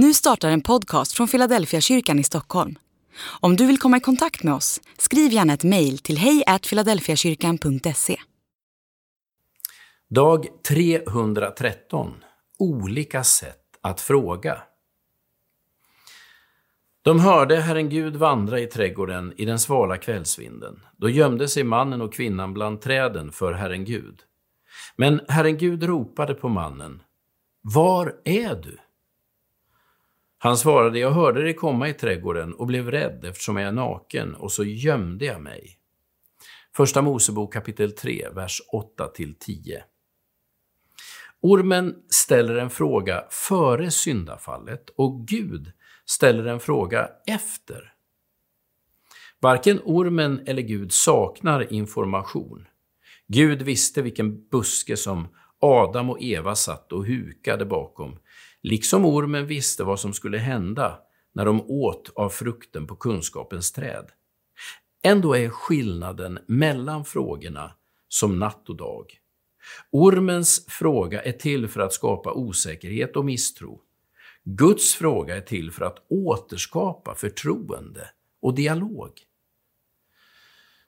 Nu startar en podcast från Philadelphia kyrkan i Stockholm. Om du vill komma i kontakt med oss, skriv gärna ett mejl till hejfiladelfiakyrkan.se. Dag 313. Olika sätt att fråga. De hörde Herren Gud vandra i trädgården i den svala kvällsvinden. Då gömde sig mannen och kvinnan bland träden för Herren Gud. Men Herren Gud ropade på mannen. Var är du? Han svarade, jag hörde dig komma i trädgården och blev rädd eftersom jag är naken och så gömde jag mig. Första Mosebok kapitel 3, vers 8-10. Ormen ställer en fråga före syndafallet och Gud ställer en fråga efter. Varken ormen eller Gud saknar information. Gud visste vilken buske som Adam och Eva satt och hukade bakom, liksom ormen visste vad som skulle hända när de åt av frukten på kunskapens träd. Ändå är skillnaden mellan frågorna som natt och dag. Ormens fråga är till för att skapa osäkerhet och misstro. Guds fråga är till för att återskapa förtroende och dialog.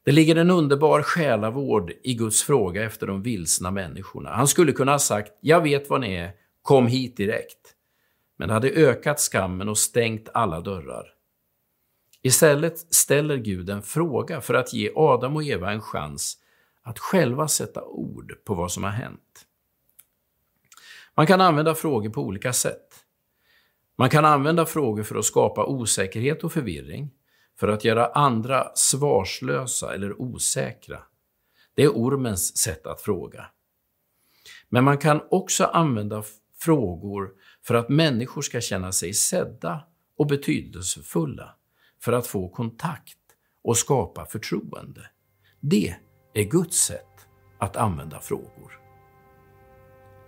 Det ligger en underbar själavård i Guds fråga efter de vilsna människorna. Han skulle kunna ha sagt, jag vet vad ni är, kom hit direkt. Men det hade ökat skammen och stängt alla dörrar. Istället ställer Gud en fråga för att ge Adam och Eva en chans att själva sätta ord på vad som har hänt. Man kan använda frågor på olika sätt. Man kan använda frågor för att skapa osäkerhet och förvirring, för att göra andra svarslösa eller osäkra. Det är ormens sätt att fråga. Men man kan också använda frågor för att människor ska känna sig sedda och betydelsefulla, för att få kontakt och skapa förtroende. Det är Guds sätt att använda frågor.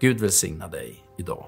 Gud välsigna dig idag.